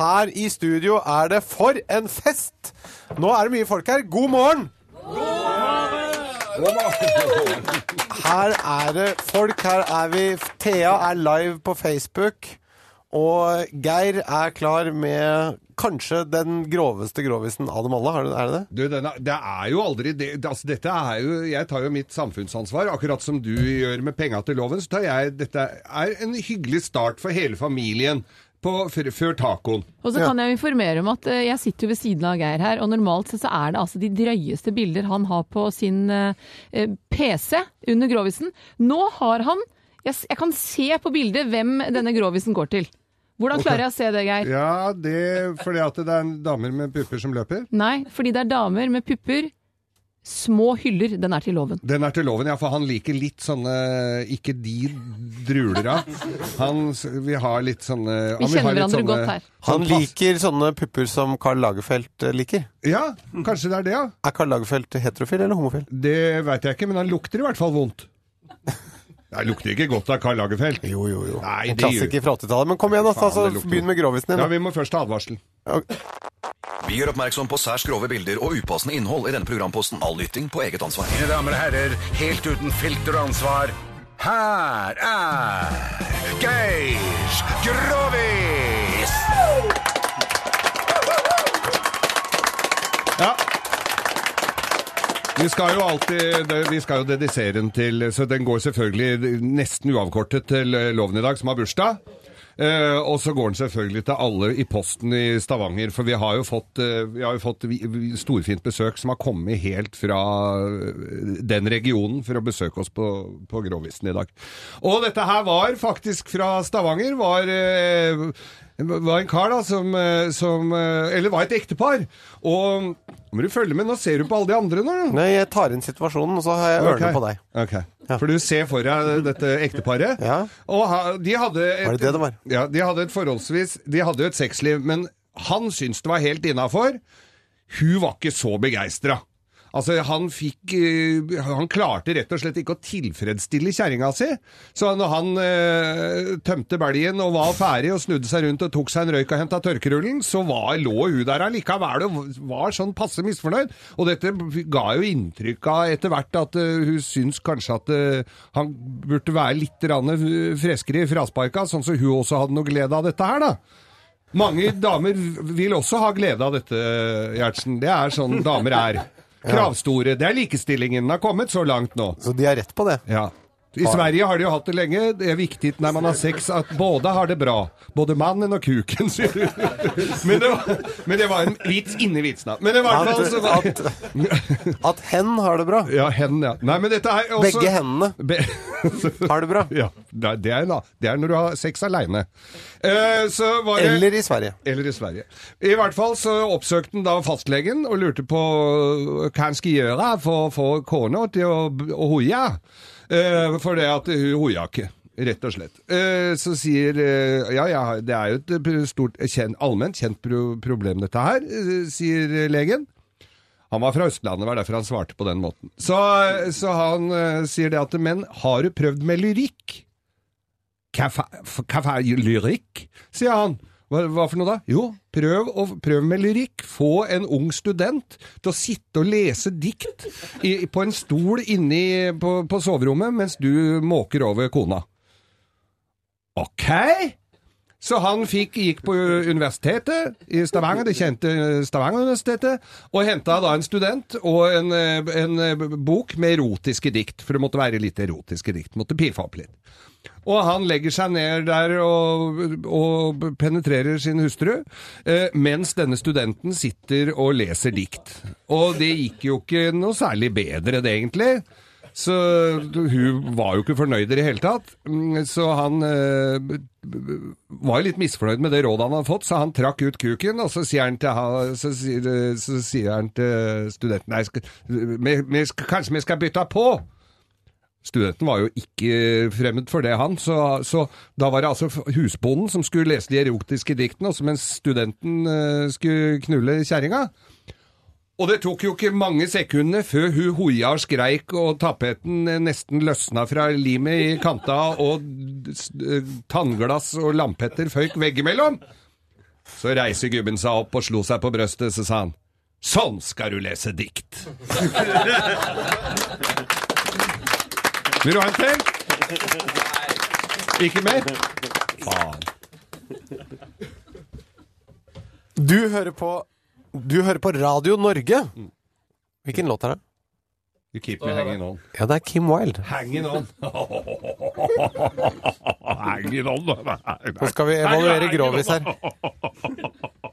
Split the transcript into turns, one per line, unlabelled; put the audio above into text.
her i studio er det for en fest! Nå er det mye folk her. God morgen! God morgen! Her er det folk. Her er vi. Thea er live på Facebook. Og Geir er klar med kanskje den groveste grovisen av dem alle. Er det er det?
Du, denne, det er jo aldri det, altså dette er jo, Jeg tar jo mitt samfunnsansvar. Akkurat som du gjør med penga til loven, så tar jeg Dette er en hyggelig start for hele familien. På, før, før tacoen.
Og så kan jeg informere om at eh, jeg sitter jo ved siden av Geir her, og normalt sett så er det altså de drøyeste bilder han har på sin eh, PC under grovisen. Nå har han jeg, jeg kan se på bildet hvem denne grovisen går til. Hvordan klarer jeg å se det, Geir?
Ja, det fordi at det er damer med pupper som løper.
Nei, fordi det er damer med pupper. Små hyller. Den er til loven.
Den er til loven, ja, for han liker litt sånne Ikke de druler av. Han Vi vil ha litt sånne
Vi
han
kjenner hverandre
sånne-
godt her.
Han liker sånne pupper som Carl Lagerfeldt eh, liker.
Ja, kanskje det er det, ja.
Er Carl Lagerfeldt heterofil eller homofil?
Det veit jeg ikke, men han lukter i hvert fall vondt. Det lukter ikke godt av Carl Lagerfeldt.
Jo, jo, jo.
Nei,
en klassiker fra 80-tallet. Men kom igjen, Altså, begynn med grovisen din.
Ja, vi må først ha advarsel.
Vi gjør oppmerksom på særs grove bilder og upassende innhold i denne programposten. All lytting på eget ansvar.
Mine damer og herrer, helt uten filter og ansvar, her er Geir Grovis!
Ja. Vi skal jo alltid Vi skal jo dedisere den til Så den går selvfølgelig nesten uavkortet til Loven i dag, som har bursdag. Eh, og så går den selvfølgelig til alle i posten i Stavanger, for vi har jo fått, eh, vi har jo fått storfint besøk som har kommet helt fra eh, den regionen for å besøke oss på, på Grovisen i dag. Og dette her var faktisk fra Stavanger. var... Eh, var en kar da, som, som Eller var et ektepar. Og nå må du følge med. Nå ser du på alle de andre nå.
Nei, jeg tar inn situasjonen, og så har jeg ørene på deg.
Ok. For du ser for deg dette ekteparet.
Ja.
Og ha, de hadde et,
Var det det det var?
Ja, de hadde et forholdsvis De hadde jo et sexliv, men han syntes det var helt innafor. Hun var ikke så begeistra. Altså, han fikk eh, Han klarte rett og slett ikke å tilfredsstille kjerringa si. Så når han eh, tømte belgen og var ferdig og snudde seg rundt og tok seg en røyk og henta tørkerullen, så var, lå hun der allikevel og var sånn passe misfornøyd. Og dette ga jo inntrykk av etter hvert at uh, hun syns kanskje at uh, han burde være litt freskere i frasparka, sånn som hun også hadde noe glede av dette her, da. Mange damer vil også ha glede av dette, Gjertsen. Det er sånn damer er. Kravstore. Det er likestillingen. Den har kommet så langt nå.
Så de har rett på det.
Ja. I Sverige har de jo hatt det lenge. Det er viktig når man har sex at både har det bra. Både mannen og kuken, sier du. Men det var, men det var en vits inni vitsen. Men det var at, altså,
At, at hen har det bra.
Ja, hen, ja. Nei, men dette er også
Begge hendene
Be
har det bra.
ja, det er, det er når du har sex aleine. Eh,
Eller i Sverige.
eller i Sverige. I hvert fall så oppsøkte han da fastlegen og lurte på hva han skulle gjøre for å få kona til å, hoie. Eh, for det at hun hoia ikke. Rett og slett. Eh, så sier Ja, ja, det er jo et stort, kjent, allment kjent problem, dette her, sier legen. Han var fra Østlandet, var derfor han svarte på den måten. Så, så han sier det at Men har du prøvd med lyrikk? Hva hva lyrikk? sier han. Hva, hva for noe da? Jo, prøv, å, prøv med lyrikk. Få en ung student til å sitte og lese dikt i, på en stol inne på, på soverommet mens du måker over kona. Ok! Så han fikk, gikk på universitetet i Stavanger, det kjente Stavanger-universitetet, og henta da en student og en, en eh, bok med erotiske dikt, for det måtte være litt erotiske dikt, måtte piffe opp litt. Og han legger seg ned der og, og penetrerer sin hustru, eh, mens denne studenten sitter og leser dikt. Og det gikk jo ikke noe særlig bedre, det egentlig. Så hun var jo ikke fornøyd i det hele tatt. Mm, Så han b- var jo litt misfornøyd med det rådet han hadde fått, så han trakk ut kuken, og så sier han til, så sier, så sier han til studenten Nei, skal, vi, vi, kanskje vi skal bytte på? Studenten var jo ikke fremmed for det, han, så, så da var det altså husbonden som skulle lese de erotiske diktene, også mens studenten eh, skulle knulle kjerringa. Og det tok jo ikke mange sekundene før hun hoia og skreik, og tapeten eh, nesten løsna fra limet i kanta, og tannglass og lampetter føyk veggimellom. Så reiser gubben seg opp og slo seg på brøstet, så sa han Sånn skal du lese dikt! Vil du ha en til? Ikke mer? Faen.
Du hører på Du hører på Radio Norge. Hvilken låt er det?
You keep me hanging on.
Ja, det er Kim Wilde.
Hanging on. hanging on.
Nå skal vi evaluere Grovis her.